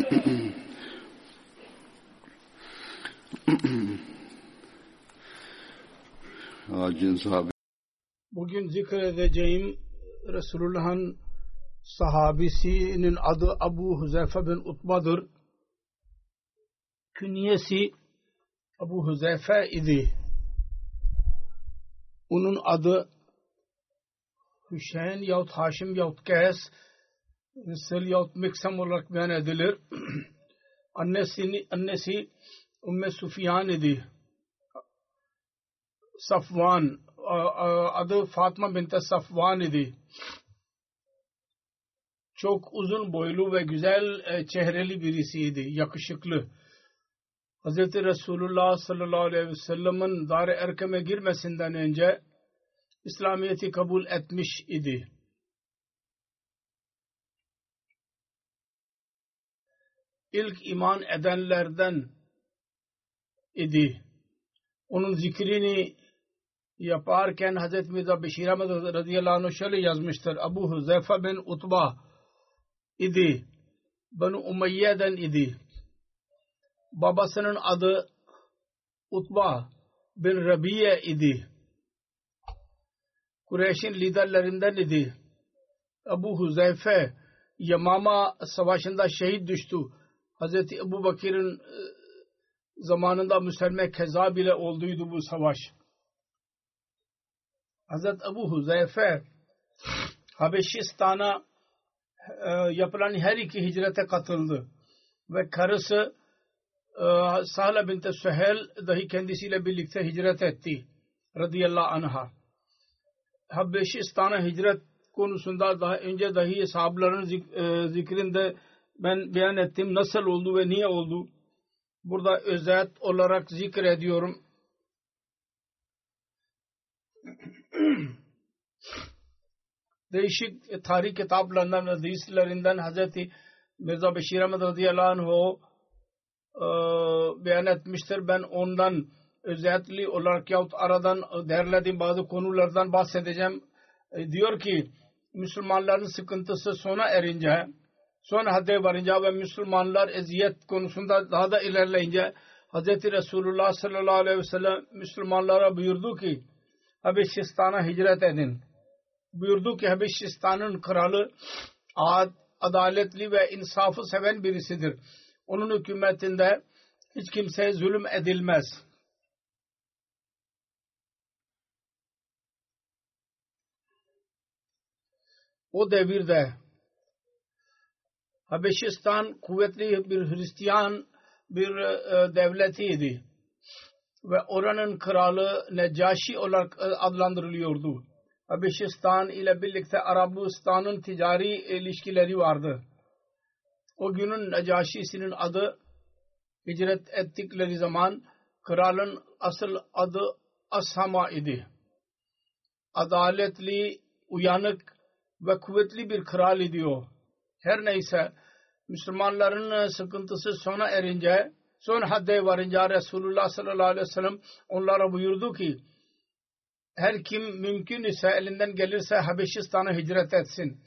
Bugün zikredeceğim Resulullah'ın sahabisinin adı Abu Huzeyfe bin Utba'dır. Künyesi Abu Huzeyfe idi. Onun adı Hüseyin yahut Haşim yahut Kays Sıl yahut Miksam olarak beyan edilir. Annesi, annesi Ümme Sufyan idi. Safvan adı Fatma binte Safvan idi. Çok uzun boylu ve güzel çehreli birisiydi. Yakışıklı. Hz. Resulullah sallallahu aleyhi ve sellem'in dar-ı erkeme girmesinden önce İslamiyet'i kabul etmiş idi. İlk iman edenlerden idi. Onun zikrini yaparken Hz. Mirza Beşir Ahmet radıyallahu anh şöyle yazmıştır. Abu Huzeyfe bin Utba idi. Banu Umayye'den idi. Babasının adı Utba bin Rabiye idi. Kureyş'in liderlerinden idi. Abu Huzeyfe Yamama savaşında şehit düştü. Hz. Ebu Bakir'in zamanında Müselme keza bile olduydu bu savaş. Hazret Ebu Huzeyfe Habeşistan'a e, yapılan her iki hicrete katıldı ve karısı e, Sahla binte Süheyl dahi kendisiyle birlikte hicret etti radıyallahu anha. Habeşistan'a hicret konusunda daha önce dahi e, zikrinde ben beyan ettim nasıl oldu ve niye oldu. Burada özet olarak zikrediyorum. değişik tarih kitaplarından hadislerinden Hazreti Mirza Beşir Ahmet radıyallahu anh o e, beyan etmiştir. Ben ondan özellikle olarak yahut aradan derlediğim bazı konulardan bahsedeceğim. E, diyor ki Müslümanların sıkıntısı sona erince son hadde varınca ve Müslümanlar eziyet konusunda daha da ilerleyince Hz. Resulullah sallallahu aleyhi ve sellem Müslümanlara buyurdu ki Habeşistan'a hicret edin. Buyurdu ki Habeşistan'ın kralı adaletli ve insafı seven birisidir. Onun hükümetinde hiç kimseye zulüm edilmez. O devirde Habeşistan kuvvetli bir Hristiyan bir e, devletiydi ve oranın kralı Necaşi olarak adlandırılıyordu. Habeşistan ile birlikte Arabistan'ın ticari ilişkileri vardı. O günün Necaşi'sinin adı hicret ettikleri zaman kralın asıl adı Ashama idi. Adaletli, uyanık ve kuvvetli bir kral idi o. Her neyse Müslümanların sıkıntısı sona erince son hadde varınca Resulullah sallallahu aleyhi ve sellem onlara buyurdu ki her kim mümkün ise elinden gelirse Habeşistan'a hicret etsin.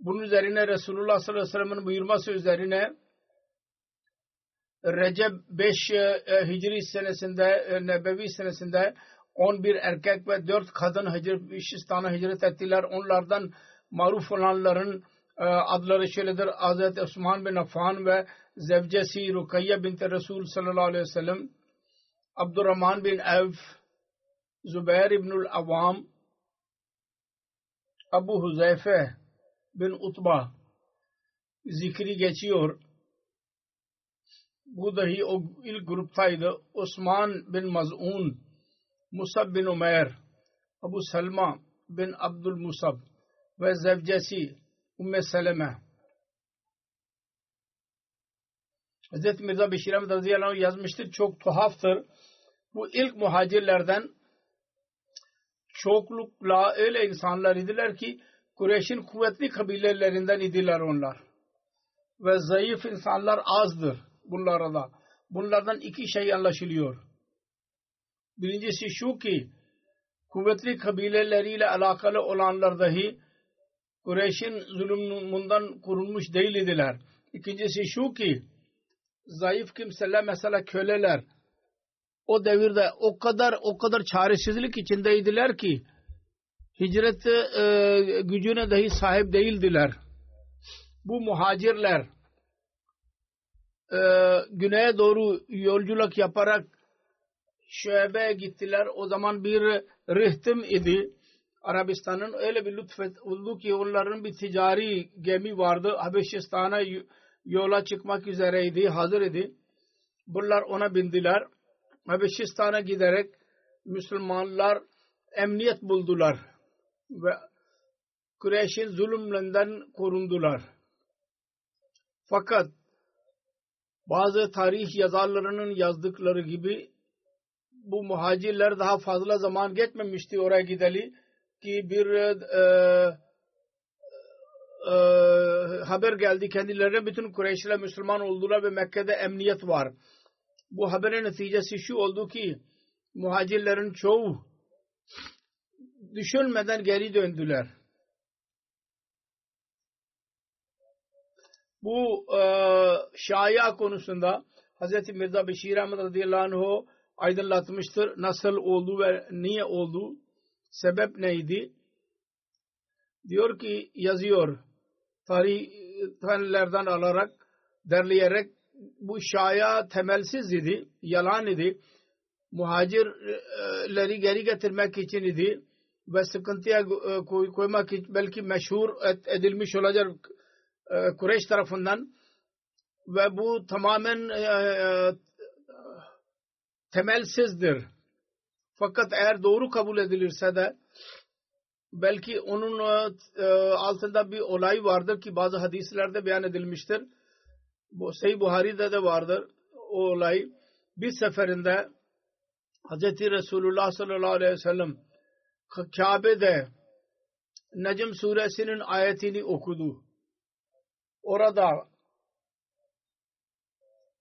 Bunun üzerine Resulullah sallallahu aleyhi ve sellem'in buyurması üzerine Recep 5 e, Hicri senesinde e, Nebevi senesinde 11 erkek ve 4 kadın Habeşistan'a hicret ettiler. Onlardan maruf olanların e, adları şöyledir. Hazreti Osman bin Affan ve zevcesi Rukayye bint Resul sallallahu aleyhi ve sellem Abdurrahman bin Evf Zübeyir İbnül Avam Abu Huzeyfe bin Utba zikri geçiyor. Bu dahi o ilk gruptaydı. Osman bin Maz'un, Musab bin Umer, Abu Salma bin Abdul Musab ve zevcesi Umme Seleme. Hz. Mirza Beşir Ahmet radıyallahu yazmıştır. Çok tuhaftır. Bu ilk muhacirlerden çoklukla öyle insanlar idiler ki Kureyş'in kuvvetli kabilelerinden idiler onlar. Ve zayıf insanlar azdır bunlarda. Bunlardan iki şey anlaşılıyor. Birincisi şu ki kuvvetli kabileleriyle alakalı olanlar dahi Kureyş'in zulümünden kurulmuş değil idiler. İkincisi şu ki zayıf kimseler mesela köleler o devirde o kadar o kadar çaresizlik içindeydiler ki hicret e, gücüne dahi sahip değildiler. Bu muhacirler e, güneye doğru yolculuk yaparak Şuebe'ye gittiler. O zaman bir rihtim idi. Arabistan'ın öyle bir lütfet oldu ki onların bir ticari gemi vardı. Habeşistan'a yola çıkmak üzereydi, hazır idi. Bunlar ona bindiler. Habeşistan'a giderek Müslümanlar emniyet buldular ve Kureyş'in zulümlerinden korundular. Fakat bazı tarih yazarlarının yazdıkları gibi bu muhacirler daha fazla zaman geçmemişti oraya gideli ki bir e, e, haber geldi kendilerine bütün Kureyşliler Müslüman oldular ve Mekke'de emniyet var. Bu haberin neticesi şu oldu ki muhacirlerin çoğu düşünmeden geri döndüler. Bu e, şaya konusunda Hz. Mirza Beşir Ahmet radıyallahu anh aydınlatmıştır. Nasıl oldu ve niye oldu? Sebep neydi? Diyor ki yazıyor tarihlerden alarak derleyerek bu şaya temelsiz idi, yalan idi. Muhacirleri geri getirmek için idi ve sıkıntıya e, koymak belki meşhur edilmiş olacak e, Kureyş tarafından ve bu tamamen e, temelsizdir. Fakat eğer doğru kabul edilirse de belki onun altında bir olay vardır ki bazı hadislerde beyan edilmiştir. Bu Sahih Buhari'de de vardır o olay. Bir seferinde Hz. Resulullah sallallahu aleyhi ve sellem Kabe'de Necm suresinin ayetini okudu. Orada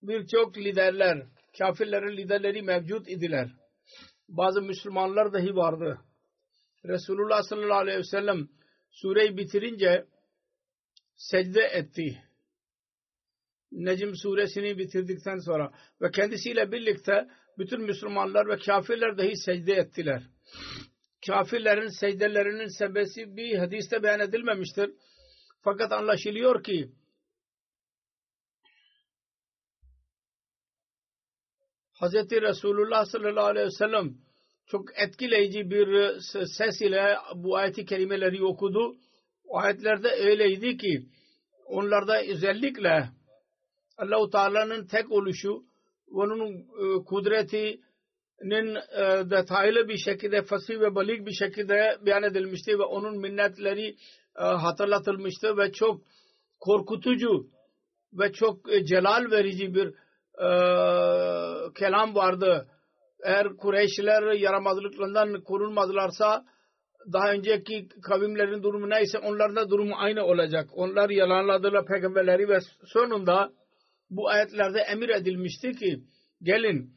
birçok liderler, kafirlerin liderleri mevcut idiler. Bazı Müslümanlar dahi vardı. Resulullah sallallahu aleyhi ve sellem sureyi bitirince secde etti. Necm suresini bitirdikten sonra ve kendisiyle birlikte bütün Müslümanlar ve kafirler dahi secde ettiler kafirlerin secdelerinin sebesi bir hadiste beyan edilmemiştir. Fakat anlaşılıyor ki Hz. Resulullah sallallahu aleyhi ve sellem çok etkileyici bir ses ile bu ayeti kerimeleri okudu. O ayetlerde öyleydi ki onlarda özellikle Allah-u Teala'nın tek oluşu, onun e, kudreti, nin e, detaylı bir şekilde fasih ve balik bir şekilde beyan edilmişti ve onun minnetleri e, hatırlatılmıştı ve çok korkutucu ve çok e, celal verici bir e, kelam vardı. Eğer Kureyşliler yaramazlıklarından korunmadılarsa daha önceki kavimlerin durumu neyse onların da durumu aynı olacak. Onlar yalanladılar peygamberleri ve sonunda bu ayetlerde emir edilmişti ki gelin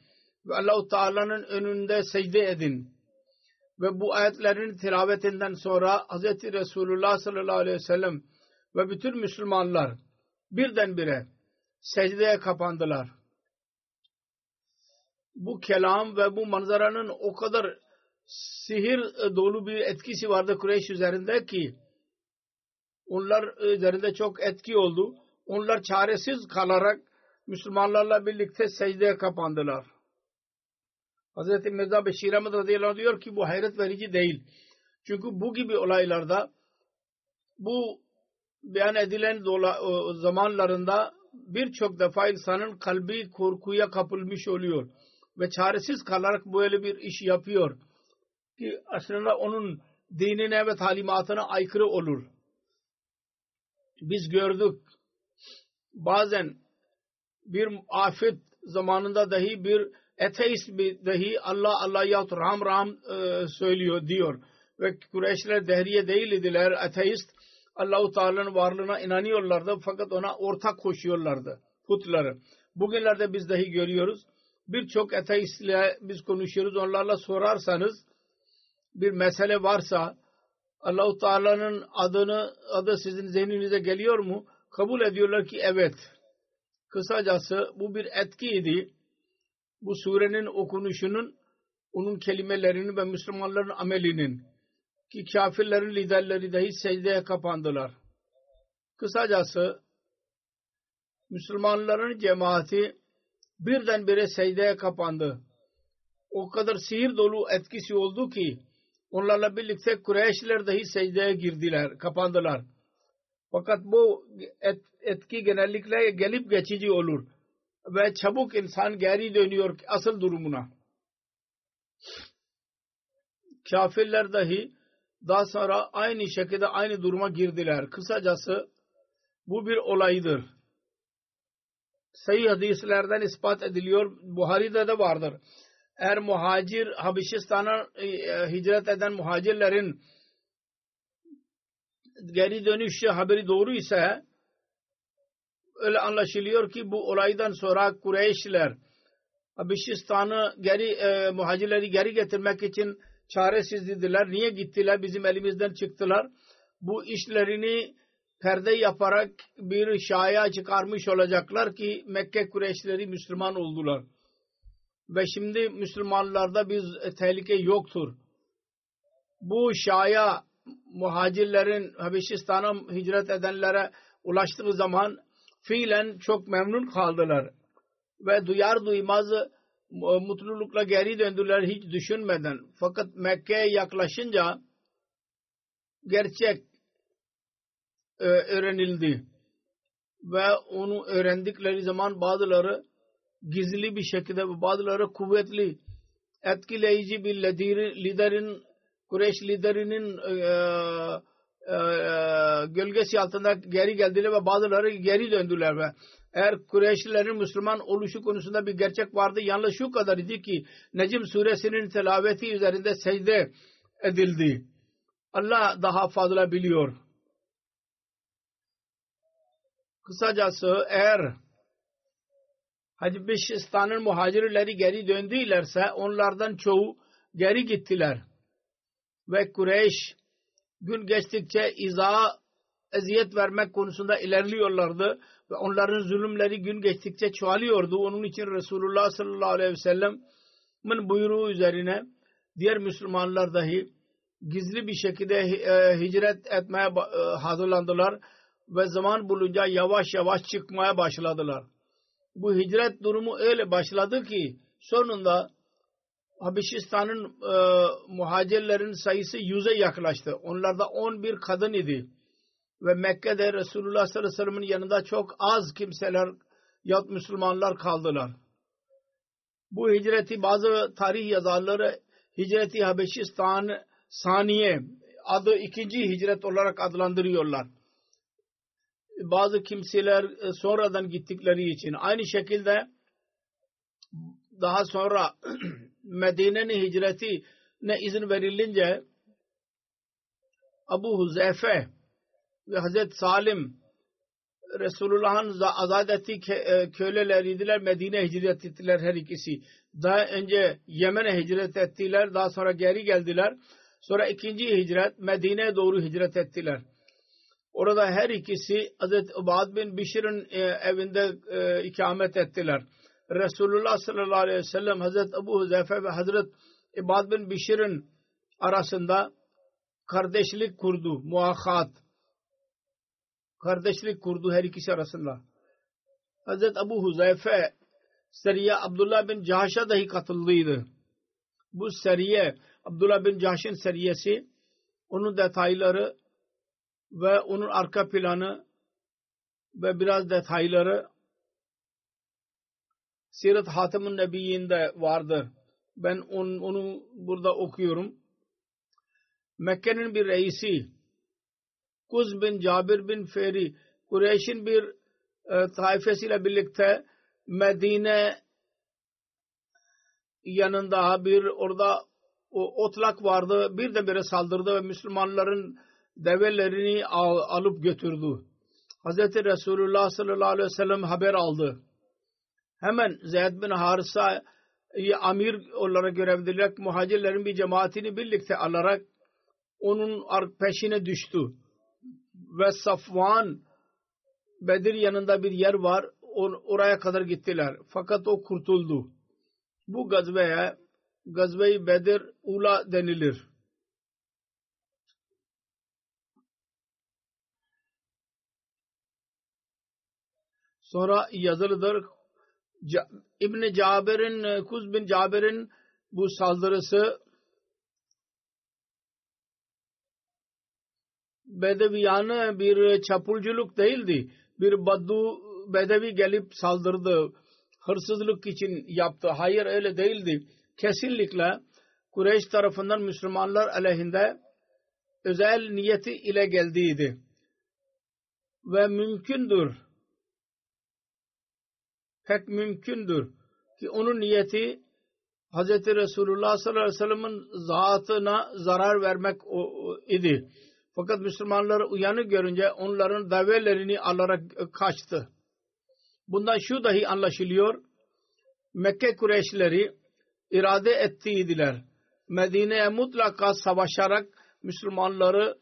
ve Allah-u Teala'nın önünde secde edin. Ve bu ayetlerin tilavetinden sonra Hz. Resulullah sallallahu aleyhi ve sellem ve bütün Müslümanlar birdenbire secdeye kapandılar. Bu kelam ve bu manzaranın o kadar sihir dolu bir etkisi vardı Kureyş üzerinde ki onlar üzerinde çok etki oldu. Onlar çaresiz kalarak Müslümanlarla birlikte secdeye kapandılar. Hz. Mirza Beşir Ahmet radıyallahu anh diyor ki bu hayret verici değil. Çünkü bu gibi olaylarda bu beyan edilen zamanlarında birçok defa insanın kalbi korkuya kapılmış oluyor ve çaresiz kalarak böyle bir iş yapıyor ki aslında onun dinine ve talimatına aykırı olur. Biz gördük bazen bir afet zamanında dahi bir ateist bir dahi Allah Allah yahut Ram Ram e, söylüyor diyor. Ve Kureyşler dehriye değil idiler. Ateist Allah-u Teala'nın varlığına inanıyorlardı fakat ona ortak koşuyorlardı putları. Bugünlerde biz dahi görüyoruz. Birçok ateistle biz konuşuyoruz. Onlarla sorarsanız bir mesele varsa Allah-u Teala'nın adını adı sizin zihninize geliyor mu? Kabul ediyorlar ki evet. Kısacası bu bir etkiydi. Bu surenin okunuşunun onun kelimelerinin ve Müslümanların amelinin ki kafirlerin liderleri dahi secdeye kapandılar. Kısacası Müslümanların cemaati birdenbire secdeye kapandı. O kadar sihir dolu etkisi oldu ki onlarla birlikte Kureyşliler dahi secdeye girdiler, kapandılar. Fakat bu et, etki genellikle gelip geçici olur ve çabuk insan geri dönüyor asıl durumuna. Kafirler dahi daha sonra aynı şekilde aynı duruma girdiler. Kısacası bu bir olaydır. Sayı hadislerden ispat ediliyor. Buhari'de de vardır. Eğer muhacir Habeşistan'a e, hicret eden muhacirlerin geri dönüş haberi doğru ise öyle anlaşılıyor ki bu olaydan sonra Kureyşliler Habeşistan'ı geri e, muhacirleri geri getirmek için çaresizdiler. Niye gittiler? Bizim elimizden çıktılar. Bu işlerini perde yaparak bir şaya çıkarmış olacaklar ki Mekke Kureyşleri Müslüman oldular. Ve şimdi Müslümanlarda bir tehlike yoktur. Bu şaya muhacirlerin Habeşistan'a hicret edenlere ulaştığı zaman fiilen çok memnun kaldılar. Ve duyar duymaz mutlulukla geri döndüler hiç düşünmeden. Fakat Mekke'ye yaklaşınca gerçek e, öğrenildi. Ve onu öğrendikleri zaman bazıları gizli bir şekilde bazıları kuvvetli etkileyici bir liderin Kureyş liderinin e, e, e, gölgesi altında geri geldiler ve bazıları geri döndüler ve eğer Kureyşlilerin Müslüman oluşu konusunda bir gerçek vardı yalnız şu kadar idi ki Necim suresinin telaveti üzerinde secde edildi. Allah daha fazla biliyor. Kısacası eğer Habeşistan'ın muhacirleri geri döndülerse onlardan çoğu geri gittiler. Ve Kureyş gün geçtikçe iza eziyet vermek konusunda ilerliyorlardı ve onların zulümleri gün geçtikçe çoğalıyordu. Onun için Resulullah sallallahu aleyhi ve sellem'in buyruğu üzerine diğer Müslümanlar dahi gizli bir şekilde e, hicret etmeye e, hazırlandılar ve zaman bulunca yavaş yavaş çıkmaya başladılar. Bu hicret durumu öyle başladı ki sonunda Habeşistan'ın e, muhacirlerin sayısı yüze yaklaştı. Onlarda 11 kadın idi ve Mekke'de Resulullah sallallahu aleyhi ve sellem'in yanında çok az kimseler yahut Müslümanlar kaldılar. Bu hicreti bazı tarih yazarları hicreti Habeşistan saniye adı ikinci hicret olarak adlandırıyorlar. Bazı kimseler e, sonradan gittikleri için aynı şekilde daha sonra Medine'nin hicreti ne izin verilince Abu Huzeyfe ve Hazreti Salim Resulullah'ın azad ettiği e, köleleriydiler. Medine hicret ettiler her ikisi. Daha önce Yemen'e hicret ettiler. Daha sonra geri geldiler. Sonra ikinci hicret Medine'ye doğru hicret ettiler. Orada her ikisi Hazreti Ubad bin Bişir'in e, evinde e, ikamet ettiler. Resulullah sallallahu aleyhi ve sellem Hazreti Ebu Huzeyfe ve Hazreti İbad bin Bişir'in arasında kardeşlik kurdu. Muahat. Kardeşlik kurdu her ikisi arasında. Hazreti Ebu Huzeyfe Seriye Abdullah bin Cahş'a dahi katıldıydı. Bu seriye Abdullah bin Cahş'ın seriyesi onun detayları ve onun arka planı ve biraz detayları Sirat Hatem'in Nebiyyinde vardır. Ben on, onu burada okuyorum. Mekke'nin bir reisi Kuz bin Cabir bin Feri Kureyş'in bir e, taifesiyle birlikte Medine yanında bir orada o otlak vardı. Bir de bire saldırdı ve Müslümanların develerini al, alıp götürdü. Hz. Resulullah sallallahu aleyhi ve sellem haber aldı. Hemen Zeyd bin Harisa'yı amir olarak görevlendirerek muhacirlerin bir cemaatini birlikte alarak onun peşine düştü. Ve Safvan Bedir yanında bir yer var. Oraya kadar gittiler. Fakat o kurtuldu. Bu gazveye Gazve-i Bedir Ula denilir. Sonra yazılıdır. İbn Cabir'in Kuz bin Cabir'in bu saldırısı Bedeviyanı bir çapulculuk değildi. Bir baddu Bedevi gelip saldırdı. Hırsızlık için yaptı. Hayır öyle değildi. Kesinlikle Kureyş tarafından Müslümanlar aleyhinde özel niyeti ile geldiydi. Ve mümkündür pek mümkündür ki onun niyeti Hz. Resulullah sallallahu aleyhi ve sellem'in zatına zarar vermek idi. Fakat Müslümanları uyanı görünce onların davelerini alarak kaçtı. Bundan şu dahi anlaşılıyor. Mekke Kureyşleri irade ettiydiler. Medine'ye mutlaka savaşarak Müslümanları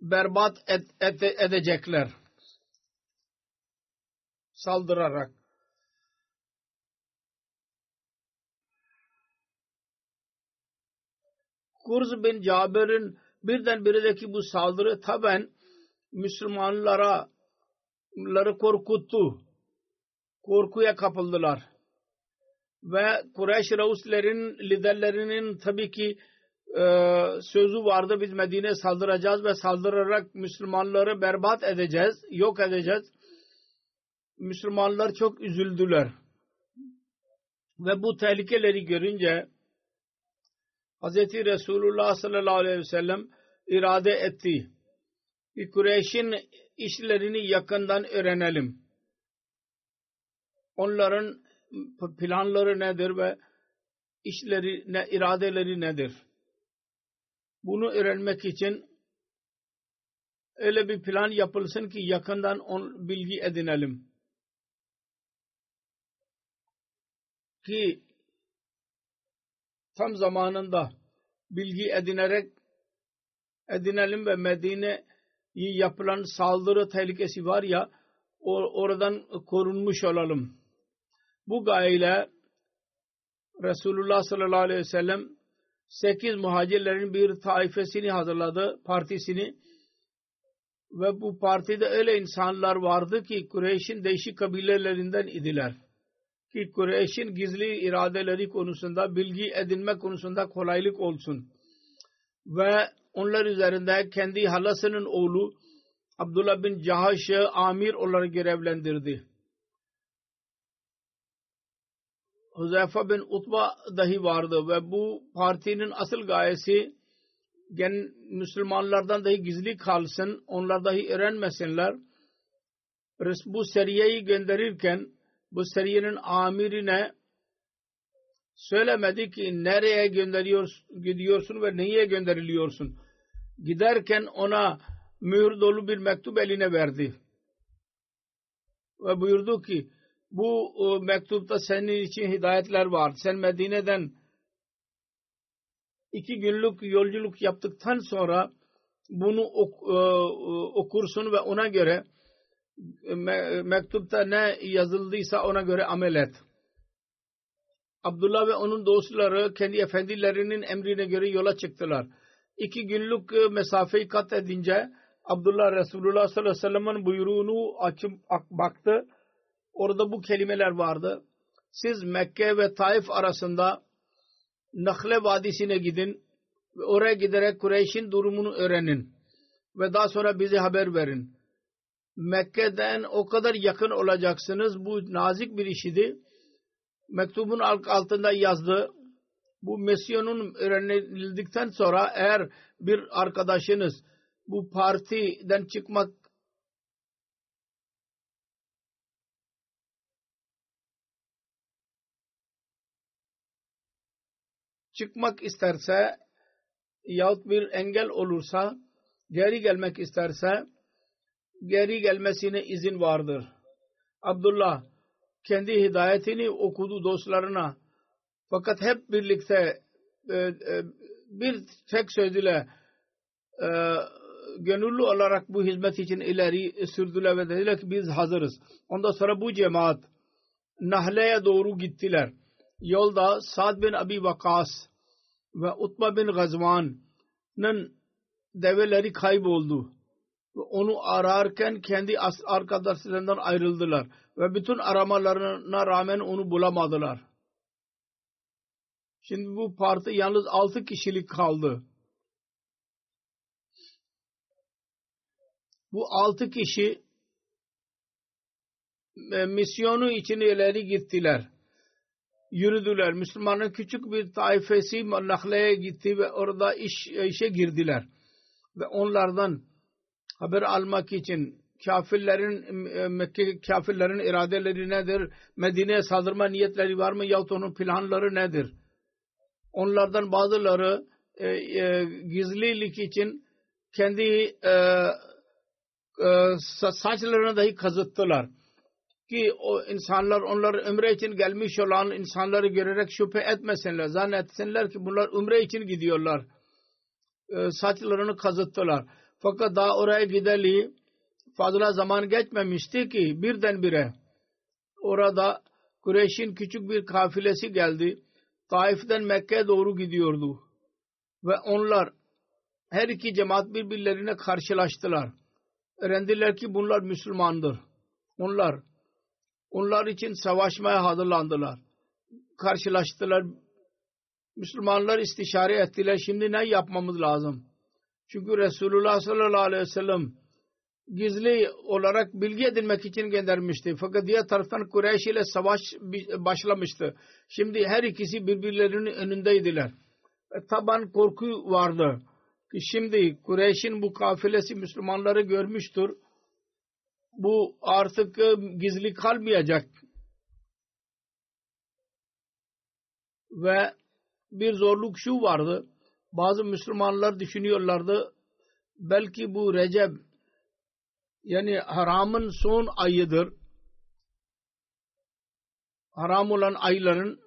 berbat et, et, edecekler. Saldırarak. Kurz bin Cabir'in birdenbiredeki bu saldırı taben Müslümanlara korkuttu. Korkuya kapıldılar. Ve Kureyş Rauslerin liderlerinin tabii ki e, sözü vardı biz Medine'ye saldıracağız ve saldırarak Müslümanları berbat edeceğiz, yok edeceğiz. Müslümanlar çok üzüldüler. Ve bu tehlikeleri görünce Hz. Resulullah sallallahu aleyhi ve sellem irade etti. Bir Kureyş'in işlerini yakından öğrenelim. Onların planları nedir ve işleri, ne, iradeleri nedir? Bunu öğrenmek için öyle bir plan yapılsın ki yakından on, bilgi edinelim. Ki tam zamanında bilgi edinerek edinelim ve Medine'yi yapılan saldırı tehlikesi var ya oradan korunmuş olalım. Bu gayeyle Resulullah sallallahu aleyhi ve sellem sekiz muhacirlerin bir taifesini hazırladı, partisini ve bu partide öyle insanlar vardı ki Kureyş'in değişik kabilelerinden idiler ki Kureyş'in gizli iradeleri konusunda bilgi edinme konusunda kolaylık olsun. Ve onlar üzerinde kendi halasının oğlu Abdullah bin Cahaş'ı amir olarak görevlendirdi. Huzeyfe bin Utba dahi vardı ve bu partinin asıl gayesi gen Müslümanlardan dahi gizli kalsın, onlar dahi öğrenmesinler. Bu seriyeyi gönderirken bu seriyenin amirine söylemedi ki nereye gönderiyorsun, gidiyorsun ve neye gönderiliyorsun. Giderken ona mühür dolu bir mektup eline verdi. Ve buyurdu ki bu e, mektupta senin için hidayetler var. Sen Medine'den iki günlük yolculuk yaptıktan sonra bunu ok, e, okursun ve ona göre me, mektupta ne yazıldıysa ona göre amel et. Abdullah ve onun dostları kendi efendilerinin emrine göre yola çıktılar. İki günlük mesafeyi kat edince Abdullah Resulullah sallallahu aleyhi ve sellem'in buyruğunu açıp baktı. Orada bu kelimeler vardı. Siz Mekke ve Taif arasında Nakle Vadisi'ne gidin ve oraya giderek Kureyş'in durumunu öğrenin ve daha sonra bize haber verin. Mekke'den o kadar yakın olacaksınız. Bu nazik bir işidi. Mektubun altında yazdı. Bu misyonun öğrenildikten sonra eğer bir arkadaşınız bu partiden çıkmak çıkmak isterse yahut bir engel olursa geri gelmek isterse geri gelmesine izin vardır. Abdullah kendi hidayetini okudu dostlarına fakat hep birlikte e, e, bir tek söz e, gönüllü olarak bu hizmet için ileri sürdüler ve dediler ki biz hazırız. Ondan sonra bu cemaat Nahle'ye doğru gittiler. Yolda Sad bin Abi Vakas ve Utba bin Gazvan'ın develeri kayboldu. Onu ararken kendi arkadaşlarından ayrıldılar. Ve bütün aramalarına rağmen onu bulamadılar. Şimdi bu parti yalnız altı kişilik kaldı. Bu altı kişi e, misyonu için ileri gittiler. Yürüdüler. Müslümanların küçük bir taifesi Nakle'ye gitti ve orada iş, işe girdiler. Ve onlardan haber almak için kafirlerin e, Mekke kafirlerin iradeleri nedir? Medine'ye saldırma niyetleri var mı yahut onun planları nedir? Onlardan bazıları e, e, gizlilik için kendi e, e, saçlarını dahi kazıttılar. Ki o insanlar onlar umre için gelmiş olan insanları görerek şüphe etmesinler. Zannetsinler ki bunlar umre için gidiyorlar. E, saçlarını kazıttılar. Fakat daha oraya gideli fazla zaman geçmemişti ki birdenbire orada Kureyş'in küçük bir kafilesi geldi. Taif'ten Mekke'ye doğru gidiyordu. Ve onlar her iki cemaat birbirlerine karşılaştılar öğrendiler ki bunlar Müslümandır. Onlar onlar için savaşmaya hazırlandılar. Karşılaştılar. Müslümanlar istişare ettiler. Şimdi ne yapmamız lazım? Çünkü Resulullah sallallahu aleyhi ve sellem gizli olarak bilgi edinmek için göndermişti. Fakat diğer taraftan Kureyş ile savaş başlamıştı. Şimdi her ikisi birbirlerinin önündeydiler. E, taban korku vardı ki şimdi Kureyş'in bu kafilesi Müslümanları görmüştür. Bu artık e, gizli kalmayacak. Ve bir zorluk şu vardı. Bazı Müslümanlar düşünüyorlardı. Belki bu Recep yani haramın son ayıdır. Haram olan ayların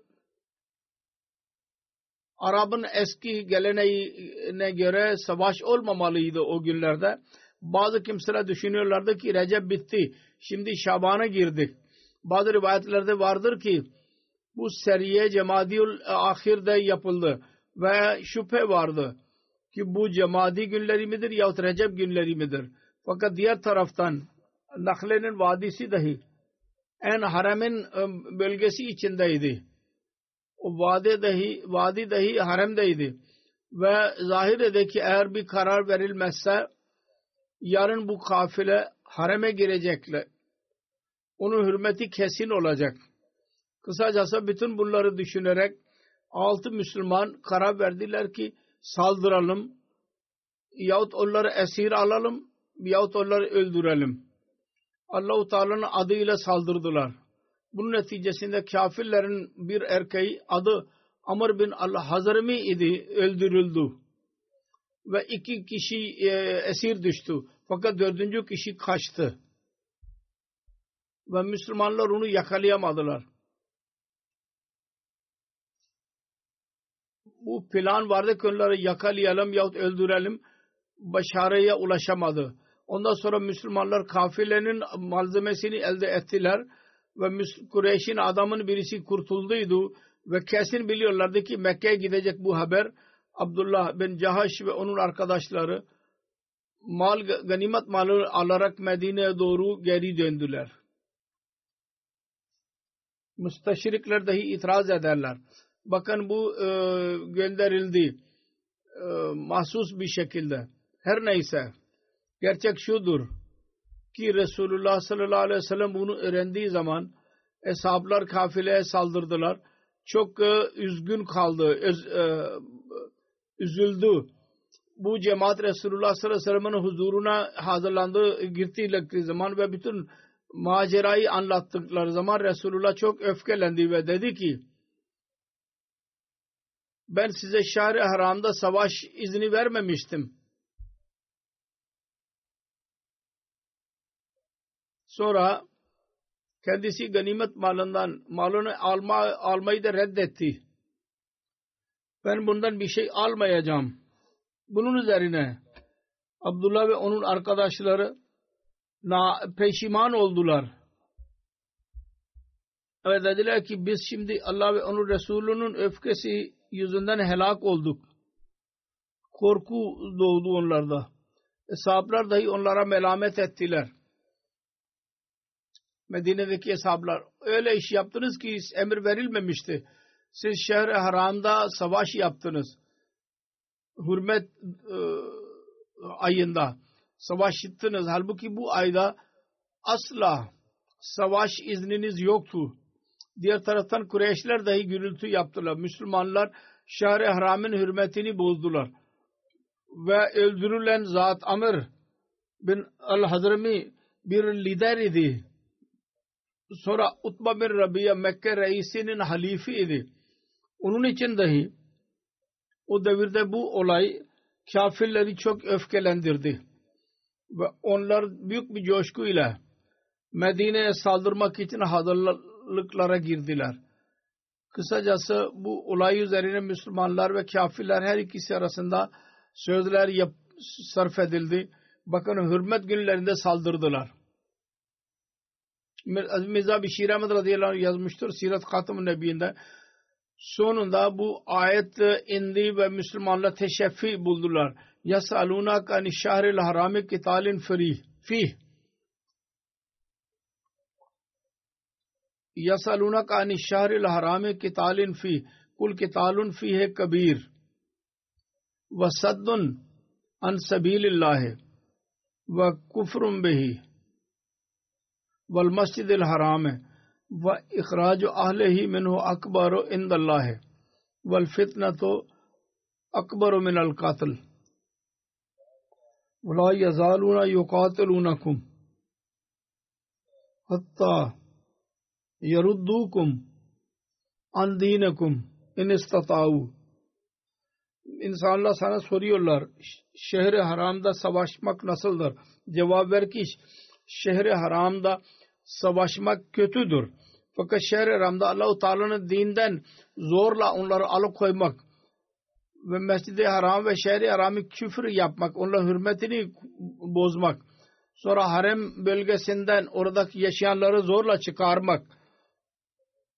Arap'ın eski geleneğine göre savaş olmamalıydı o günlerde. Bazı kimseler düşünüyorlardı ki Recep bitti. Şimdi Şaban'a girdik. Bazı rivayetlerde vardır ki bu seriye Cemadiyül Ahir'de yapıldı. Ve şüphe vardı ki bu Cemadi günleri midir yahut Recep günleri midir? Fakat diğer taraftan Nakle'nin vadisi dahi en haremin ıı, bölgesi içindeydi o vadi dahi, vadi dahi haremdeydi. Ve zahir ki eğer bir karar verilmezse yarın bu kafile hareme girecekler. Onun hürmeti kesin olacak. Kısacası bütün bunları düşünerek altı Müslüman karar verdiler ki saldıralım yahut onları esir alalım yahut onları öldürelim. Allah-u Teala'nın adıyla saldırdılar. Bunun neticesinde kafirlerin bir erkeği adı Amr bin al-Hazrami idi öldürüldü. Ve iki kişi e, esir düştü. Fakat dördüncü kişi kaçtı. Ve Müslümanlar onu yakalayamadılar. Bu plan vardı ki onları yakalayalım yahut öldürelim. Başarıya ulaşamadı. Ondan sonra Müslümanlar kafilenin malzemesini elde ettiler ve Kureyş'in adamın birisi kurtulduydu ve kesin biliyorlardı ki Mekke'ye gidecek bu haber Abdullah bin Cahaş ve onun arkadaşları mal ganimet malı alarak Medine'ye doğru geri döndüler. Müsteşrikler dahi itiraz ederler. Bakın bu e, gönderildi e, mahsus bir şekilde. Her neyse gerçek şudur ki Resulullah sallallahu aleyhi ve sellem bunu öğrendiği zaman eshablar kafileye saldırdılar. Çok e, üzgün kaldı, öz, e, üzüldü. Bu cemaat Resulullah sallallahu aleyhi ve sellem'in huzuruna hazırlandı, girdiği zaman ve bütün macerayı anlattıkları zaman Resulullah çok öfkelendi ve dedi ki ben size şahri haramda savaş izni vermemiştim. Sonra kendisi ganimet malından malını alma, almayı da reddetti. Ben bundan bir şey almayacağım. Bunun üzerine Abdullah ve onun arkadaşları na, peşiman oldular. Ve dediler ki biz şimdi Allah ve onun Resulünün öfkesi yüzünden helak olduk. Korku doğdu onlarda. Eshablar dahi onlara melamet ettiler. Medine'deki hesaplar öyle iş yaptınız ki emir verilmemişti. Siz şehre haramda savaş yaptınız. Hürmet e, ayında savaş yaptınız. Halbuki bu ayda asla savaş izniniz yoktu. Diğer taraftan Kureyşler dahi gürültü yaptılar. Müslümanlar şehre haramın hürmetini bozdular. Ve öldürülen zat Amr bin al-Hazrami bir lider idi sonra Utba bin Rabia Mekke reisinin halifi idi. Onun için dahi o devirde bu olay kafirleri çok öfkelendirdi. Ve onlar büyük bir coşkuyla Medine'ye saldırmak için hazırlıklara girdiler. Kısacası bu olay üzerine Müslümanlar ve kafirler her ikisi arasında sözler yap, sarf edildi. Bakın hürmet günlerinde saldırdılar. Mirza Bişir Ahmet radıyallahu anh yazmıştır Sirat Katım Nebi'inde. Sonunda bu ayet indi ve Müslümanlar teşeffi buldular. Yasaluna kani şahril harami kitalin fih. یسلون کا نشہر الحرام کی تعلن فی کل کی تعلن فی ہے کبیر، و سد ان سبیل اللہ، و کفرم بہی و المسد الحرام، و اخراج اہل ہی من و اکبر و اند اللہ، و الفتن تو اکبر من القاتل ولا یزالون یقاتلونکم حتی yeruddukum an dinakum in istata'u insanlar sana soruyorlar şehri haramda savaşmak nasıldır? Cevap ver ki şehri haramda savaşmak kötüdür. Fakat şehri haramda Allah-u Teala'nın dinden zorla onları alıkoymak ve mescidi haram ve şehri haramı küfür yapmak, onların hürmetini bozmak, sonra harem bölgesinden oradaki yaşayanları zorla çıkarmak,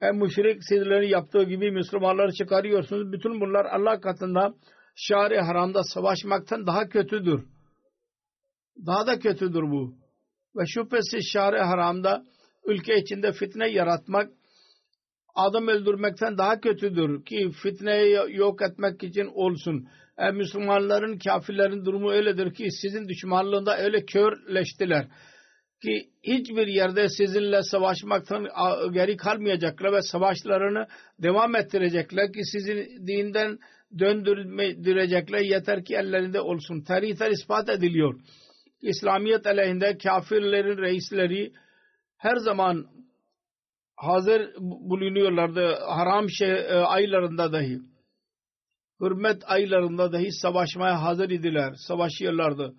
hem müşrik sizlerin yaptığı gibi Müslümanları çıkarıyorsunuz. Bütün bunlar Allah katında şehri haramda savaşmaktan daha kötüdür. Daha da kötüdür bu. Ve şüphesiz şehri haramda ülke içinde fitne yaratmak adam öldürmekten daha kötüdür ki fitneyi yok etmek için olsun. E, Müslümanların kafirlerin durumu öyledir ki sizin düşmanlığında öyle körleştiler ki hiçbir yerde sizinle savaşmaktan geri kalmayacaklar ve savaşlarını devam ettirecekler ki sizin dinden döndürecekler yeter ki ellerinde olsun. Tarihler ispat ediliyor. İslamiyet aleyhinde kafirlerin reisleri her zaman hazır bulunuyorlardı haram şey, e, aylarında dahi hürmet aylarında dahi savaşmaya hazır idiler savaşıyorlardı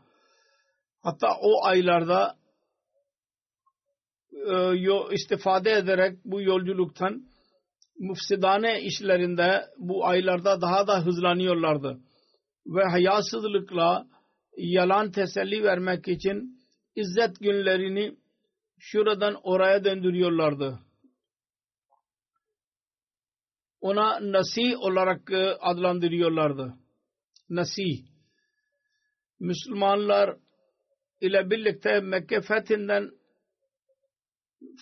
hatta o aylarda istifade ederek bu yolculuktan müfsidane işlerinde bu aylarda daha da hızlanıyorlardı ve hayasızlıkla yalan teselli vermek için izzet günlerini şuradan oraya döndürüyorlardı. Ona Nasih olarak e, adlandırıyorlardı. Nasih. Müslümanlar ile birlikte Mekke fethinden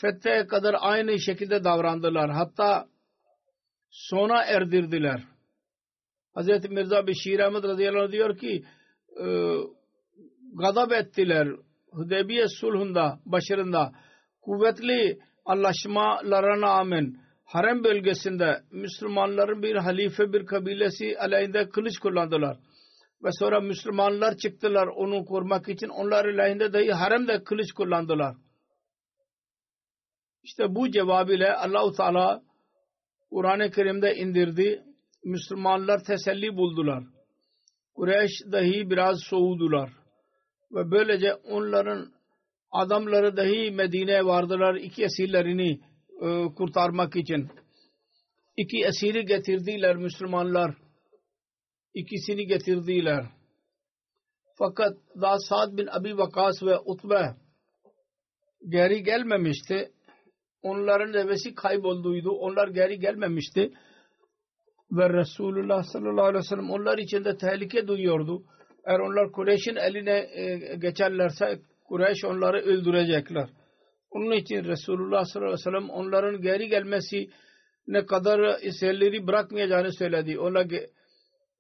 fethe kadar aynı şekilde davrandılar. Hatta sona erdirdiler. Hz. Mirza Beşir Ahmet radıyallahu anh diyor ki e, gadab ettiler. Hudeybiye sulhunda başarında kuvvetli anlaşmalara rağmen harem bölgesinde Müslümanların bir halife bir kabilesi aleyhinde kılıç kullandılar. Ve sonra Müslümanlar çıktılar onu korumak için. Onlar aleyhinde dahi haremde kılıç kullandılar. İşte bu cevap ile Allah-u Teala Kur'an-ı Kerim'de indirdi. Müslümanlar teselli buldular. Kureyş dahi biraz soğudular. Ve böylece onların adamları dahi Medine'ye vardılar iki esirlerini e, kurtarmak için. İki esiri getirdiler Müslümanlar. İkisini getirdiler. Fakat daha Sa'd bin Abi Vakas ve Utbe geri gelmemişti onların devesi kaybolduydu. Onlar geri gelmemişti. Ve Resulullah sallallahu aleyhi ve sellem onlar içinde tehlike duyuyordu. Eğer onlar Kureyş'in eline e, geçerlerse Kureyş onları öldürecekler. Onun için Resulullah sallallahu aleyhi ve sellem onların geri gelmesi ne kadar esirleri bırakmayacağını söyledi. Onlar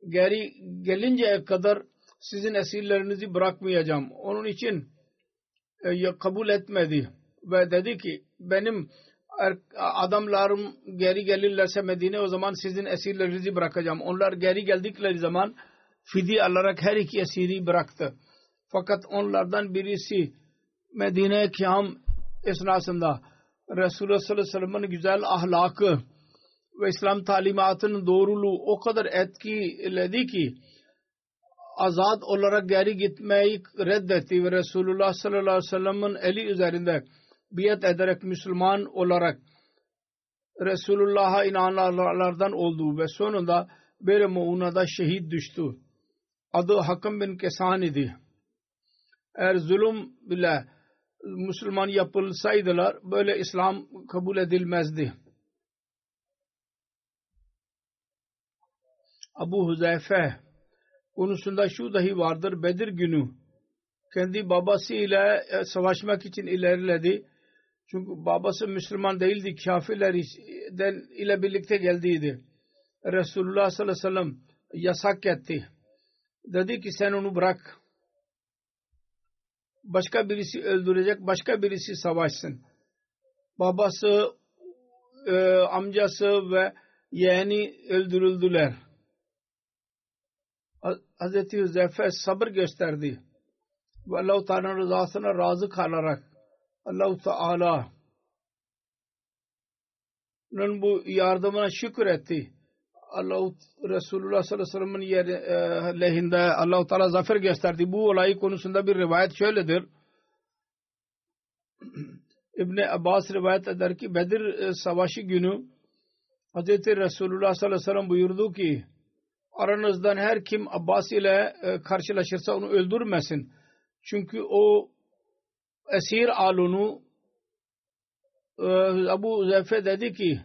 geri gelinceye kadar sizin esirlerinizi bırakmayacağım. Onun için e, kabul etmedi ve dedi ki benim er, adamlarım geri gelirlerse Medine o zaman sizin esirlerinizi bırakacağım. Onlar geri geldikleri zaman fidi alarak her iki esiri bıraktı. Fakat onlardan birisi Medine kıyam esnasında Resulullah sallallahu aleyhi ve sellem'in güzel ahlakı ve İslam talimatının doğruluğu o kadar etkiledi ki azad olarak geri gitmeyi reddetti ve Resulullah sallallahu aleyhi ve sellem'in eli üzerinde biat ederek Müslüman olarak Resulullah'a inananlardan oldu ve sonunda bir muğunada şehit düştü. Adı Hakkım bin Kesan idi. Eğer zulüm bile Müslüman yapılsaydılar böyle İslam kabul edilmezdi. Abu Huzeyfe konusunda şu dahi vardır. Bedir günü kendi babası ile savaşmak için ilerledi çünkü babası Müslüman değildi. Kafirlerden ile birlikte geldiydi. Resulullah sallallahu aleyhi ve sellem yasak etti. Dedi ki sen onu bırak. Başka birisi öldürecek, başka birisi savaşsın. Babası, e, amcası ve yeğeni öldürüldüler. Hazreti Hüzeyfe sabır gösterdi. Ve Allah-u Teala'nın rızasına razı kalarak Allah-u Teala'nın bu yardımına şükür etti. Allah Resulullah sallallahu aleyhi ve sellem'in e, lehinde Allah-u Teala zafer gösterdi. Bu olay konusunda bir rivayet şöyledir. İbn Abbas rivayet eder ki Bedir e, savaşı günü Hz. Resulullah sallallahu aleyhi ve sellem buyurdu ki aranızdan her kim Abbas ile e, karşılaşırsa onu öldürmesin. Çünkü o esir alunu e, Abu Zefe dedi ki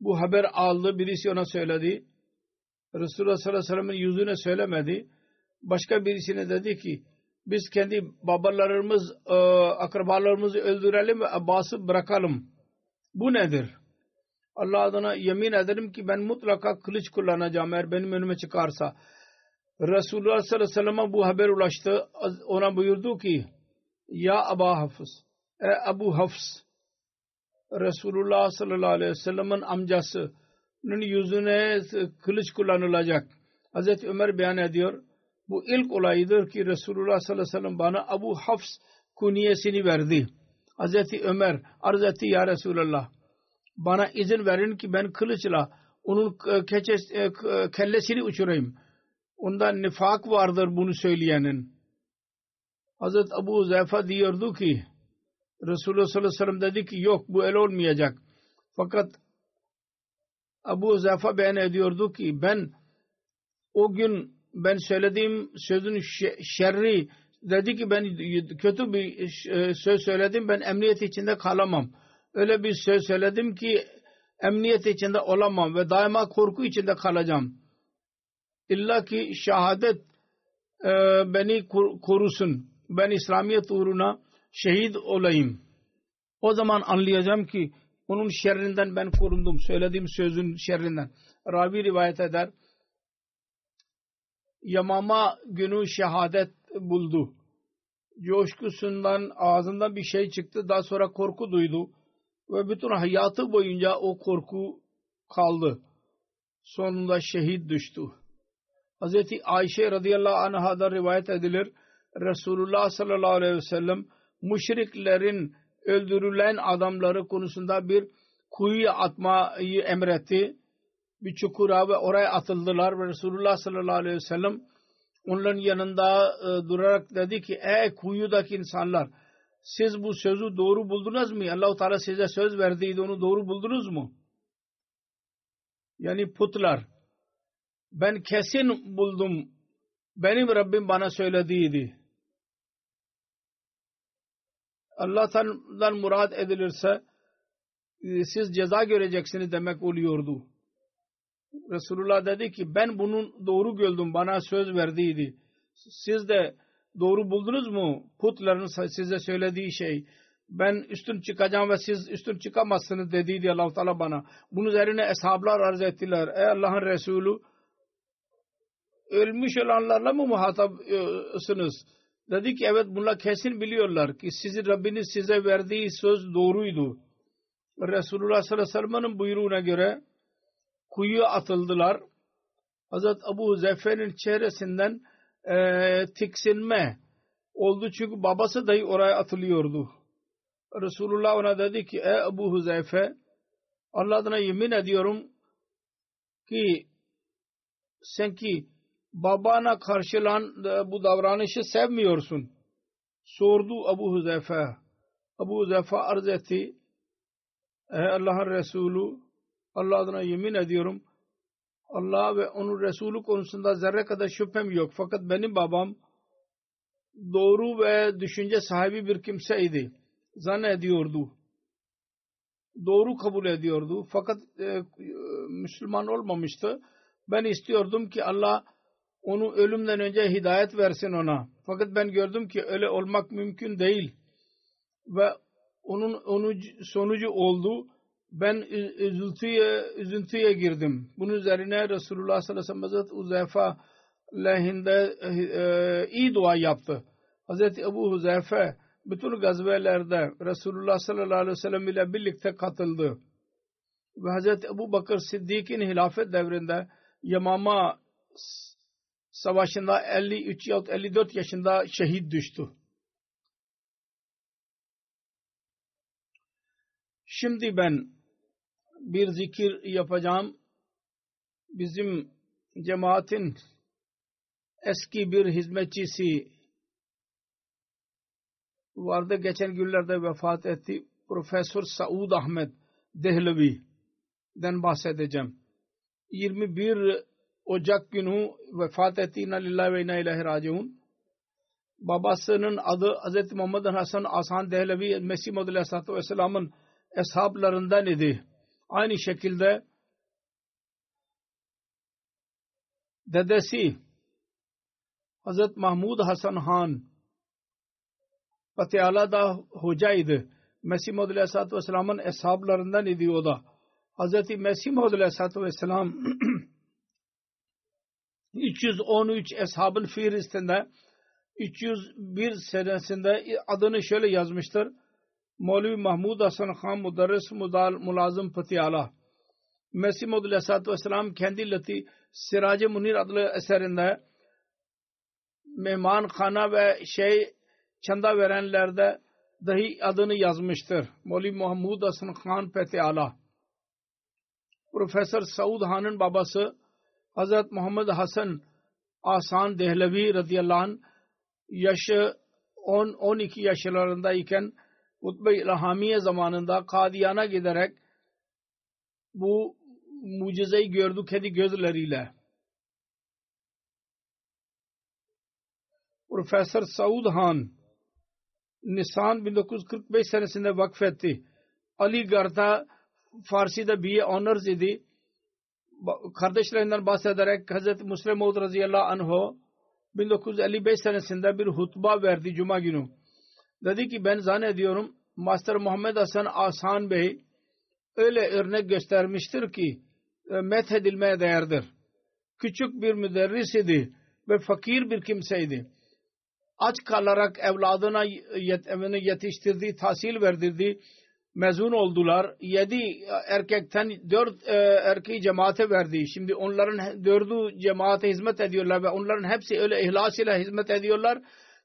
bu haber aldı birisi ona söyledi. Resulullah sallallahu aleyhi ve sellem'in yüzüne söylemedi. Başka birisine dedi ki biz kendi babalarımız, e, akrabalarımızı öldürelim ve Abbas'ı bırakalım. Bu nedir? Allah adına yemin ederim ki ben mutlaka kılıç kullanacağım eğer benim önüme çıkarsa. Resulullah sallallahu aleyhi ve sellem'e bu haber ulaştı. Ona buyurdu ki ya Aba Hafız e Abu Hafs Resulullah sallallahu aleyhi ve sellem'in amcasının yüzüne kılıç kullanılacak. Hazreti Ömer beyan ediyor. Bu ilk olayıdır ki Resulullah sallallahu aleyhi ve sellem bana Abu Hafs kuniyesini verdi. Hazreti Ömer arz etti ya Resulallah bana izin verin ki ben kılıçla onun keçes, kellesini uçurayım. Ondan nifak vardır bunu söyleyenin. Hazret Abu Zeyfa diyordu ki Resulullah sallallahu aleyhi ve sellem dedi ki yok bu el olmayacak. Fakat Abu Zeyfa beyan ediyordu ki ben o gün ben söylediğim sözün şerri dedi ki ben kötü bir söz söyledim ben emniyet içinde kalamam. Öyle bir söz söyledim ki emniyet içinde olamam ve daima korku içinde kalacağım. İlla ki şehadet e, beni korusun. Ben İslamiyet uğruna şehit olayım. O zaman anlayacağım ki onun şerrinden ben korundum. Söylediğim sözün şerrinden. Ravi rivayet eder. Yamama günü şehadet buldu. Coşkusundan ağzından bir şey çıktı. Daha sonra korku duydu. Ve bütün hayatı boyunca o korku kaldı. Sonunda şehit düştü. Hz. Ayşe radıyallahu anha'dan rivayet edilir. Resulullah sallallahu aleyhi ve sellem müşriklerin öldürülen adamları konusunda bir kuyuya atmayı emretti. Bir çukura ve oraya atıldılar ve Resulullah sallallahu aleyhi ve sellem onların yanında e, durarak dedi ki ey kuyudaki insanlar siz bu sözü doğru buldunuz mu? Allah-u Teala size söz verdiydi onu doğru buldunuz mu? Yani putlar. Ben kesin buldum. Benim Rabbim bana söylediydi. Allah'tan murad edilirse e, siz ceza göreceksiniz demek oluyordu. Resulullah dedi ki ben bunun doğru gördüm bana söz verdiydi. Siz de doğru buldunuz mu? Putların size söylediği şey. Ben üstün çıkacağım ve siz üstün çıkamazsınız dediydi allah Teala bana. Bunun üzerine eshablar arz ettiler. Ey Allah'ın Resulü ölmüş olanlarla mı muhatapsınız? Dedi ki evet bunlar kesin biliyorlar ki sizin Rabbiniz size verdiği söz doğruydu. Resulullah sallallahu aleyhi ve sellem'in buyruğuna göre kuyuya atıldılar. Hazret Abu Zeyfer'in çehresinden e, tiksinme oldu çünkü babası dahi oraya atılıyordu. Resulullah ona dedi ki ey Abu Huzeyfe Allah adına yemin ediyorum ki sen ki babana karşılan bu davranışı sevmiyorsun. Sordu Abu Huzeyfe. Abu Huzeyfe arz etti. Ey Allah'ın Resulü Allah adına yemin ediyorum Allah ve onun Resulü konusunda zerre kadar şüphem yok. Fakat benim babam doğru ve düşünce sahibi bir kimseydi. Zannediyordu. Doğru kabul ediyordu. Fakat e, Müslüman olmamıştı. Ben istiyordum ki Allah onu ölümden önce hidayet versin ona. Fakat ben gördüm ki öyle olmak mümkün değil. Ve onun, sonucu oldu ben üzüntüye, üzüntüye girdim. Bunun üzerine Resulullah sallallahu aleyhi ve sellem Hazreti Uzeyfa lehinde e, e, iyi dua yaptı. Hazreti Ebu Huzeyfe bütün gazvelerde Resulullah sallallahu aleyhi ve sellem ile birlikte katıldı. Ve Hazreti Ebu Bakır Siddiq'in hilafet devrinde Yamama savaşında 53 ya 54 yaşında şehit düştü. Şimdi ben bir zikir yapacağım. Bizim cemaatin eski bir hizmetçisi vardı. Geçen günlerde vefat etti. Profesör Saud Ahmet Dehlevi'den bahsedeceğim. 21 Ocak günü vefat etti. İnna lillahi ve inna ilahi raciun. Babasının adı Hz. Muhammed Hasan Asan Dehlevi Mesih Muhammed Aleyhisselatü Vesselam'ın eshablarından idi. Aynı şekilde dedesi Hazret Mahmud Hasan Han Patiala'da hocaydı. Mesih Muhammed Aleyhisselatü Vesselam'ın eshablarından idi o da. Hazreti Mesih Muhammed Aleyhisselatü Vesselam 313 eshabın fihristinde 301 senesinde adını şöyle yazmıştır. Mevlevi Mahmud Hasan Khan Mudarris Mulazım Patiyala Mesih Maud Aleyhisselatü Vesselam kendi lati Siraj-ı Munir adlı eserinde mehman khana ve şey çanda verenlerde dahi adını yazmıştır. Moli Muhammed Hasan Khan Pete Ala. Profesör Saud Han'ın babası Hazret Muhammed Hasan Asan Dehlevi radıyallahu anh yaşı 10-12 yaşlarındayken Hutbe-i İlhamiye zamanında Kadiyan'a giderek bu mucizeyi gördü kendi gözleriyle. Profesör Saud Han Nisan 1945 senesinde vakfetti. Ali Garda Farsi'de B.A. Honors idi. Kardeşlerinden bahsederek Hz. Muslim Maud radıyallahu anh'u 1955 senesinde bir hutba verdi Cuma günü. Dedi ki ben zannediyorum Master Muhammed Hasan Asan Bey öyle örnek göstermiştir ki e, methedilmeye değerdir. Küçük bir müderris idi ve fakir bir kimseydi. Aç kalarak evladına yetiştirdi, tahsil verdirdi. Mezun oldular. Yedi erkekten dört e, erkeği cemaate verdi. Şimdi onların dördü cemaate hizmet ediyorlar ve onların hepsi öyle ihlas ile hizmet ediyorlar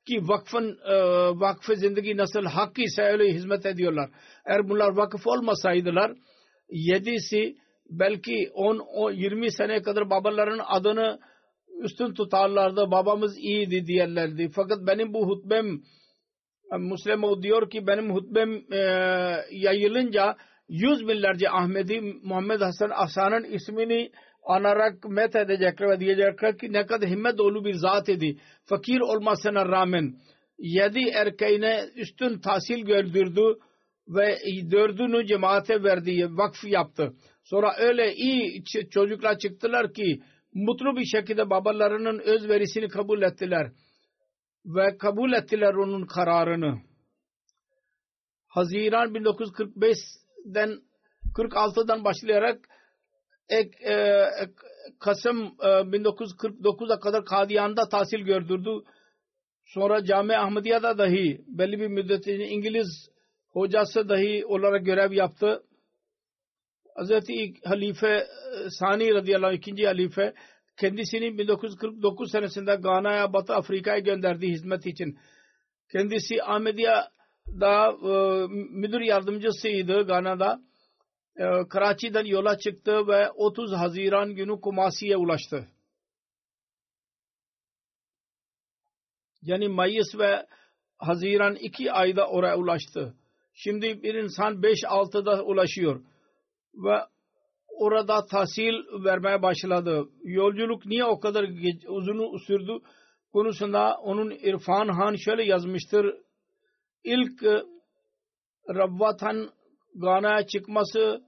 ki vakfın e, vakfı zindagi nasıl hak ise öyle hizmet ediyorlar. Eğer bunlar vakıf olmasaydılar yedisi belki 10 20 sene kadar babaların adını üstün tutarlardı. Babamız iyiydi diyorlardı. Fakat benim bu hutbem Müslüman diyor ki benim hutbem e, yayılınca yüz binlerce Ahmedi Muhammed Hasan Asan'ın ismini anarak met edecekler ve diyecekler ki ne kadar himmet dolu bir zat idi. Fakir olmasına rağmen yedi erkeğine üstün tahsil gördürdü ve dördünü cemaate verdi, vakf yaptı. Sonra öyle iyi çocuklar çıktılar ki mutlu bir şekilde babalarının özverisini kabul ettiler. Ve kabul ettiler onun kararını. Haziran 1945'den 46'dan başlayarak ek, e, Kasım e, 1949'a kadar Kadiyan'da tahsil gördürdü. Sonra Cami Ahmediye'de dahi belli bir müddet İngiliz hocası dahi olarak görev yaptı. Hazreti Halife e, Sani radıyallahu anh, ikinci halife kendisini 1949 senesinde Gana'ya Batı Afrika'ya gönderdi hizmet için. Kendisi Ahmediye'da e, müdür yardımcısıydı Gana'da. E, Karachi'den yola çıktı ve 30 Haziran günü Kumasi'ye ulaştı. Yani Mayıs ve Haziran iki ayda oraya ulaştı. Şimdi bir insan 5-6'da ulaşıyor ve orada tahsil vermeye başladı. Yolculuk niye o kadar uzun sürdü konusunda onun İrfan Han şöyle yazmıştır. İlk e, Rabvatan Gana'ya çıkması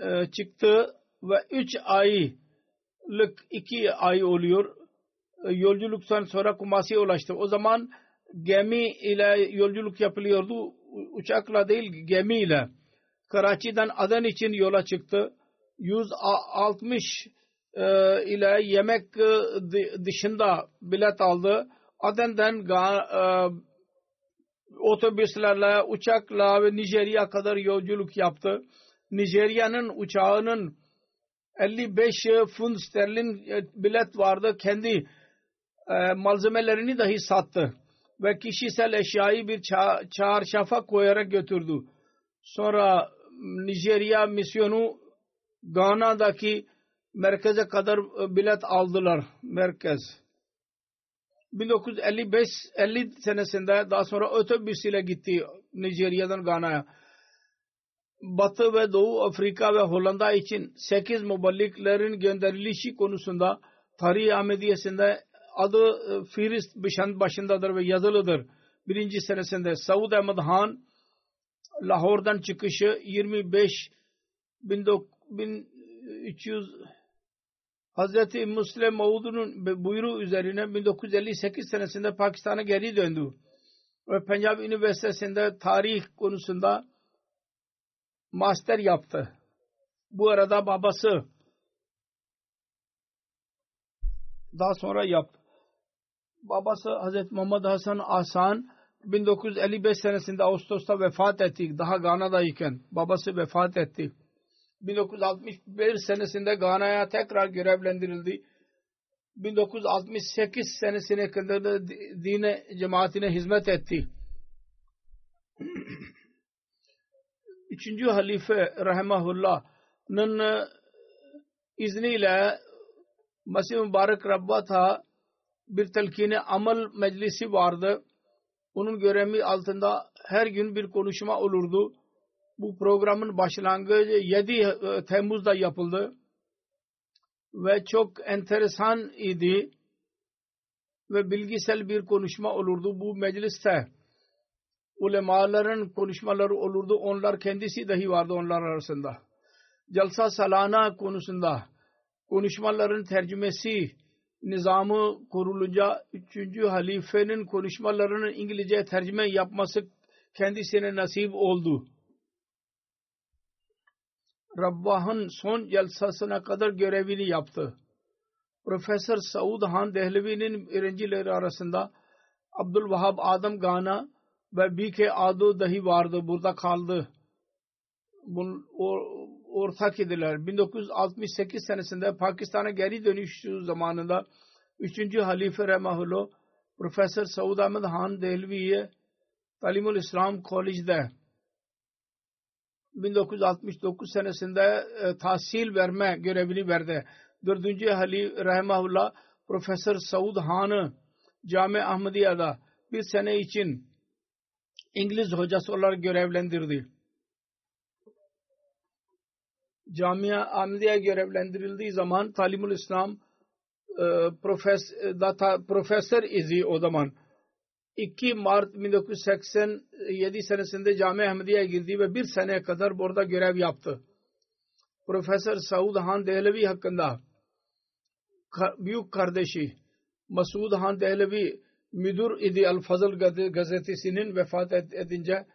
e, çıktı ve 3 aylık 2 ay oluyor. E, yolculuktan sonra Kumasi'ye ulaştı. O zaman gemi ile yolculuk yapılıyordu. Uçakla değil gemi ile. Karachi'den Aden için yola çıktı. 160 e, ile yemek e, dışında bilet aldı. Aden'den e, otobüslerle, uçakla ve Nijerya kadar yolculuk yaptı. Nijerya'nın uçağının 55 fund sterlin bilet vardı. Kendi e, malzemelerini dahi sattı. Ve kişisel eşyayı bir ça çarşafa koyarak götürdü. Sonra Nijerya misyonu Gana'daki merkeze kadar e, bilet aldılar. Merkez. 1955 50 senesinde daha sonra otobüs ile gitti Nijerya'dan Gana'ya. Batı ve Doğu Afrika ve Hollanda için 8 muballiklerin gönderilişi konusunda Tarih Ahmediyesi'nde adı e, Firist başındadır ve yazılıdır. Birinci senesinde Saud Ahmed Han Lahor'dan çıkışı 25 1300 Hazreti Müslim Maud'un buyruğu üzerine 1958 senesinde Pakistan'a geri döndü. Ve Punjab Üniversitesi'nde tarih konusunda master yaptı. Bu arada babası daha sonra yaptı. Babası Hazreti Muhammed Hasan Asan 1955 senesinde Ağustos'ta vefat etti. Daha Gana'dayken babası vefat etti. 1961 senesinde Gana'ya tekrar görevlendirildi. 1968 senesine kadar da dine cemaatine hizmet etti. üçüncü halife rahimahullah'ın e, izniyle Mesih Mübarek Rabbat'a bir telkini amel meclisi vardı. Onun görevi altında her gün bir konuşma olurdu. Bu programın başlangıcı 7 e, Temmuz'da yapıldı. Ve çok enteresan idi. Ve bilgisel bir konuşma olurdu bu mecliste. Ulemaların konuşmaları olurdu. Onlar kendisi dahi vardı onlar arasında. Jalsa salana konusunda konuşmaların tercümesi nizamı kurulunca 3. halifenin konuşmalarının İngilizce tercüme yapması kendisine nasip oldu. Rabbah'ın son celsasına kadar görevini yaptı. Profesör Saud Han Dehlevi'nin öğrencileri arasında Abdülvahab Adam Gana ve B.K. Ado dahi vardı. Burada kaldı. Bun, o, ortak idiler. 1968 senesinde Pakistan'a geri dönüşü zamanında 3. Halife Remahullah Profesör Saud Ahmed Han Delvi'ye Talimul İslam College'de 1969 senesinde e, tahsil verme görevini verdi. 4. Halif Rahimahullah Profesör Saud Han'ı Cami Ahmediye'de bir sene için İngiliz hocası olarak görevlendirdi. Camia Ahmediye görevlendirildiği zaman Talimul İslam e, profes, data, profesör izi o zaman 2 Mart 1987 senesinde Cami Ahmediye'ye girdi ve bir seneye kadar burada görev yaptı. Profesör Saud Han Dehlevi hakkında büyük kardeşi Masud Han Dehlevi müdür idi Al Fazıl gazetesinin vefat edince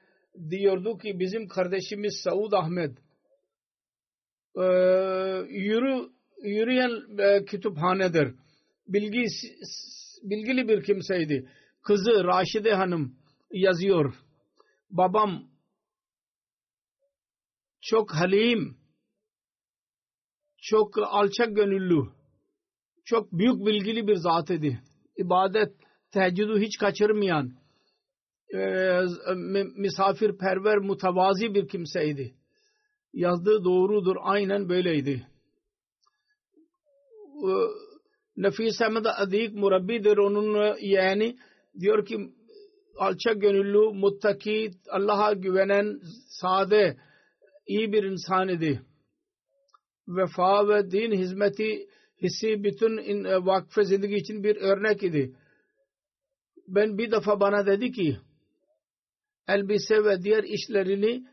diyordu ki bizim kardeşimiz Saud Ahmed e, yürü, yürüyen e, kütüphanedir. Bilgi, bilgili bir kimseydi. Kızı Raşide Hanım yazıyor. Babam çok halim, çok alçak gönüllü, çok büyük bilgili bir zat idi. İbadet, teheccüdü hiç kaçırmayan, e, misafirperver, mutavazi bir kimseydi yazdığı doğrudur. Aynen böyleydi. Nefis Ahmet Adik murabbidir onun yani diyor ki alçak gönüllü, muttaki, Allah'a güvenen, sade, iyi bir insan idi. Vefa ve din hizmeti hissi bütün in, vakfe zindagi için bir örnek idi. Ben bir defa bana dedi ki elbise ve diğer işlerini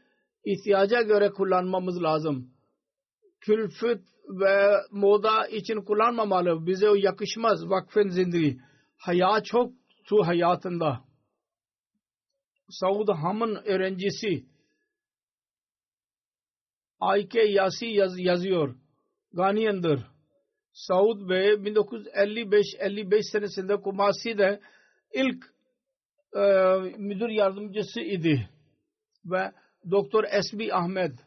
ihtiyaca göre kullanmamız lazım. Külfet ve moda için kullanmamalı. Bize o yakışmaz vakfın zindagi. Haya çok su hayatında. Saud Ham'ın öğrencisi Ayke Yasi yaz, yazıyor. Ganiyan'dır. Saud Bey 1955-55 senesinde Kumasi'de ilk e, müdür yardımcısı idi. Ve Doktor S.B. Ahmed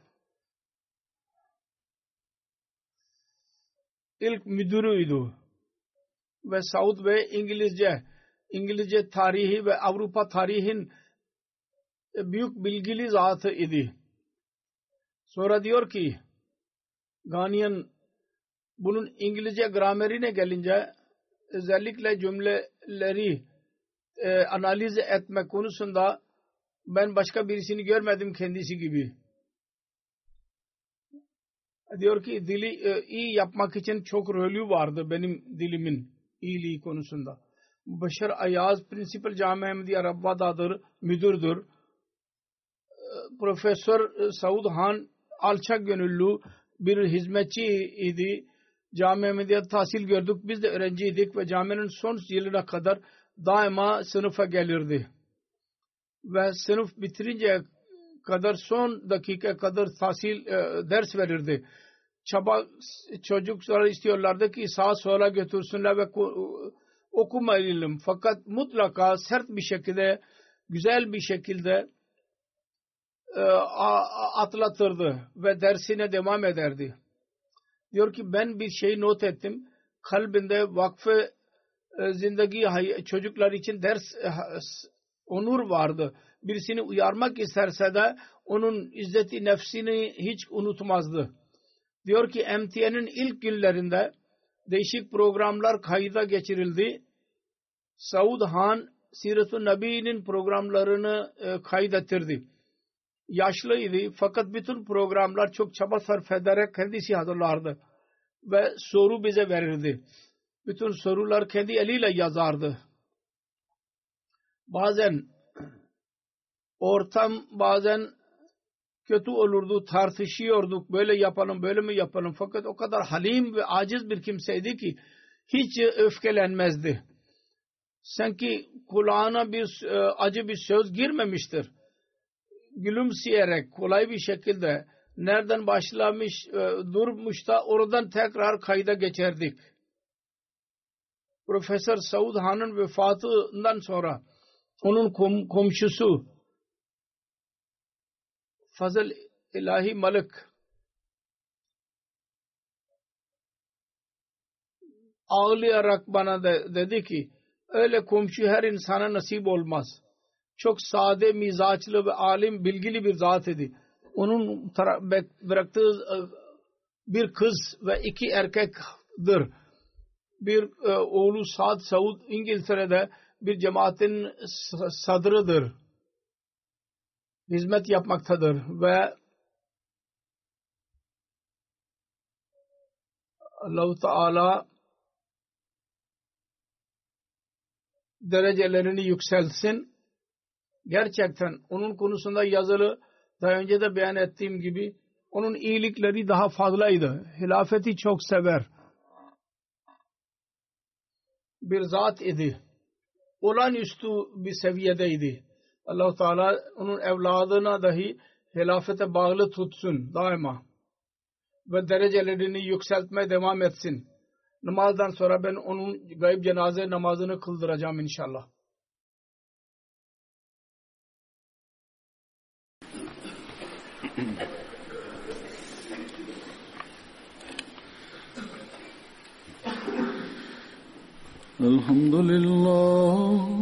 ilk müdürüydü ve Saud ve İngilizce İngilizce tarihi ve Avrupa tarihin büyük bilgili zatı idi. Sonra diyor ki Ganiyan bunun İngilizce gramerine gelince özellikle cümleleri e, analiz etme konusunda ben başka birisini görmedim kendisi gibi. Diyor ki dili e, iyi yapmak için çok rolü vardı benim dilimin iyiliği konusunda. Başar Ayaz Principal Cami Ahmediye Rabbada'dır, müdürdür. E, Profesör e, Saud Han alçak gönüllü bir hizmetçi idi. Cami Ahmediye tahsil gördük. Biz de öğrenciydik ve caminin son yılına kadar daima sınıfa gelirdi ve sınıf bitirince kadar son dakika kadar tahsil e, ders verirdi. Çaba çocuklar istiyorlardı ki sağa sola götürsünler ve okumayalım. Fakat mutlaka sert bir şekilde güzel bir şekilde e, atlatırdı ve dersine devam ederdi. Diyor ki ben bir şey not ettim. Kalbinde vakfı e, zindagi çocuklar için ders onur vardı. Birisini uyarmak isterse de onun izzeti nefsini hiç unutmazdı. Diyor ki MTN'in ilk günlerinde değişik programlar kayda geçirildi. Saud Han Sirat-ı Nabi'nin programlarını e, kaydettirdi. Yaşlıydı fakat bütün programlar çok çaba sarf ederek kendisi hazırlardı. Ve soru bize verirdi. Bütün sorular kendi eliyle yazardı. Bazen ortam bazen kötü olurdu, tartışıyorduk, böyle yapalım, böyle mi yapalım. Fakat o kadar halim ve aciz bir kimseydi ki hiç öfkelenmezdi. Sanki kulağına bir e, acı bir söz girmemiştir. Gülümseyerek kolay bir şekilde nereden başlamış, e, durmuş da oradan tekrar kayda geçerdik. Profesör Saud Han'ın vefatından sonra onun kom komşusu Fazıl İlahi Malik ağlayarak bana de, dedi ki öyle komşu her insana nasip olmaz. Çok sade, mizaçlı ve alim, bilgili bir zat idi. Onun bıraktığı e, bir kız ve iki erkekdir. Bir e, oğlu Saad Saud İngiltere'de bir cemaatin sadrıdır. Hizmet yapmaktadır ve Allah-u Teala derecelerini yükselsin. Gerçekten onun konusunda yazılı daha önce de beyan ettiğim gibi onun iyilikleri daha fazlaydı. Hilafeti çok sever. Bir zat idi. Olağanüstü bir seviyedeydi allah Teala onun evladına dahi hilafete bağlı tutsun daima ve derecelerini yükseltmeye devam etsin. Namazdan sonra ben onun gayb cenaze namazını kıldıracağım inşallah. Elhamdülillah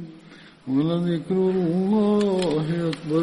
ولذكر الله أكبر